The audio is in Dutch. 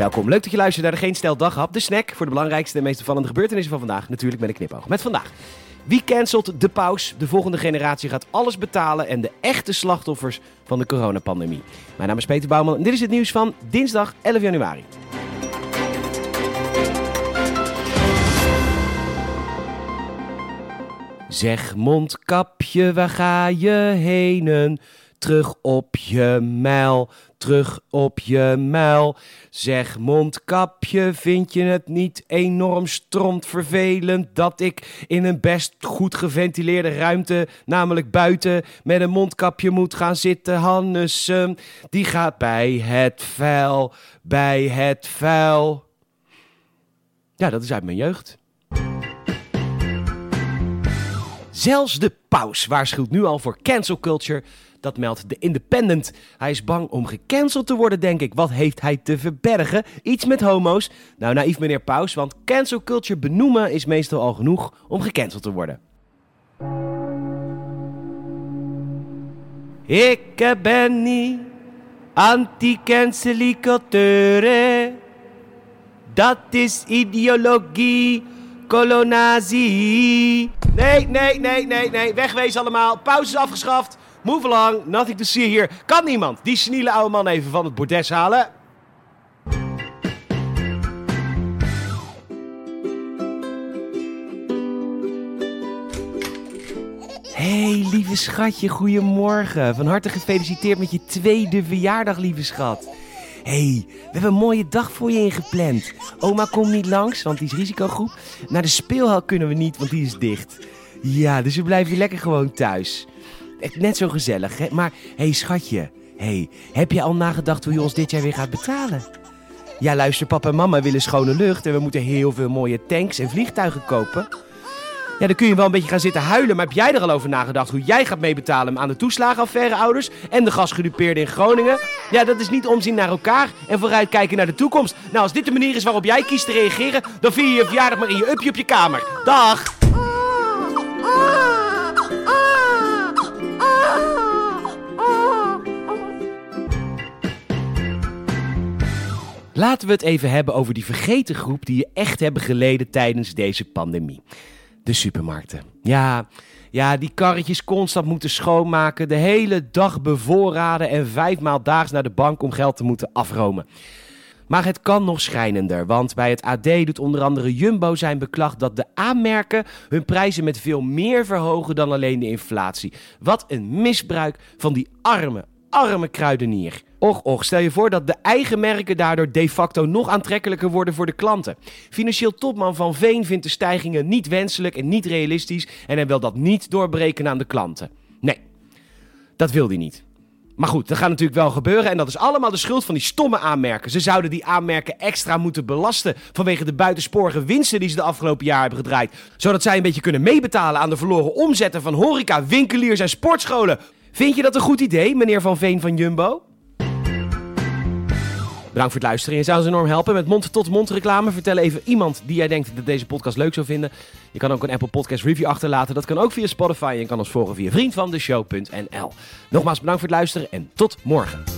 Welkom, leuk dat je luistert naar de Geen Stel Daghap, de snack voor de belangrijkste en meest opvallende gebeurtenissen van vandaag. Natuurlijk met een knipoog. Met vandaag. Wie cancelt de paus? De volgende generatie gaat alles betalen en de echte slachtoffers van de coronapandemie. Mijn naam is Peter Bouwman en dit is het nieuws van dinsdag 11 januari. Zeg mondkapje, waar ga je heen? Terug op je muil, terug op je muil. Zeg mondkapje, vind je het niet enorm stront vervelend dat ik in een best goed geventileerde ruimte, namelijk buiten, met een mondkapje moet gaan zitten? Hannes, die gaat bij het vuil, bij het vuil. Ja, dat is uit mijn jeugd. Zelfs de paus waarschuwt nu al voor cancel culture. Dat meldt de Independent. Hij is bang om gecanceld te worden, denk ik. Wat heeft hij te verbergen? Iets met homo's? Nou, naïef meneer Paus, want cancel culture benoemen is meestal al genoeg om gecanceld te worden. Ik ben niet anti-cancelicateur. Dat is ideologie Kolonazie. Nee, nee, nee, nee, nee. Wegwezen allemaal. Pauze is afgeschaft. Move along. Nothing to see hier. Kan niemand die seniele oude man even van het bordes halen? Hey, lieve schatje, goedemorgen. Van harte gefeliciteerd met je tweede verjaardag, lieve schat hey, we hebben een mooie dag voor je ingepland. Oma komt niet langs, want die is risicogroep. Naar de speelhal kunnen we niet, want die is dicht. Ja, dus we blijven lekker gewoon thuis. Net zo gezellig, hè? Maar, hey, schatje. hey, heb je al nagedacht hoe je ons dit jaar weer gaat betalen? Ja, luister, papa en mama willen schone lucht en we moeten heel veel mooie tanks en vliegtuigen kopen. Ja, dan kun je wel een beetje gaan zitten huilen. Maar heb jij er al over nagedacht hoe jij gaat meebetalen aan de toeslagenaffaire ouders en de gasgedupeerden in Groningen? Ja, dat is niet omzien naar elkaar en vooruit kijken naar de toekomst. Nou, als dit de manier is waarop jij kiest te reageren, dan vier je je verjaardag maar in je upje op je kamer. Dag! Laten we het even hebben over die vergeten groep die je echt hebben geleden tijdens deze pandemie de supermarkten. Ja, ja, die karretjes constant moeten schoonmaken, de hele dag bevoorraden en vijfmaal daags naar de bank om geld te moeten afromen. Maar het kan nog schijnender, want bij het AD doet onder andere Jumbo zijn beklacht dat de aanmerken hun prijzen met veel meer verhogen dan alleen de inflatie. Wat een misbruik van die arme, arme kruidenier. Och, och, stel je voor dat de eigen merken daardoor de facto nog aantrekkelijker worden voor de klanten. Financieel topman van Veen vindt de stijgingen niet wenselijk en niet realistisch en hij wil dat niet doorbreken aan de klanten. Nee, dat wil hij niet. Maar goed, dat gaat natuurlijk wel gebeuren en dat is allemaal de schuld van die stomme aanmerken. Ze zouden die aanmerken extra moeten belasten vanwege de buitensporige winsten die ze de afgelopen jaar hebben gedraaid. Zodat zij een beetje kunnen meebetalen aan de verloren omzetten van horeca, winkeliers en sportscholen. Vind je dat een goed idee, meneer Van Veen van Jumbo? Bedankt voor het luisteren. Je zou ons enorm helpen met mond-tot-mond reclame. Vertel even iemand die jij denkt dat deze podcast leuk zou vinden. Je kan ook een Apple Podcast review achterlaten. Dat kan ook via Spotify. En je kan ons volgen via vriendvandeshow.nl. Nogmaals bedankt voor het luisteren en tot morgen.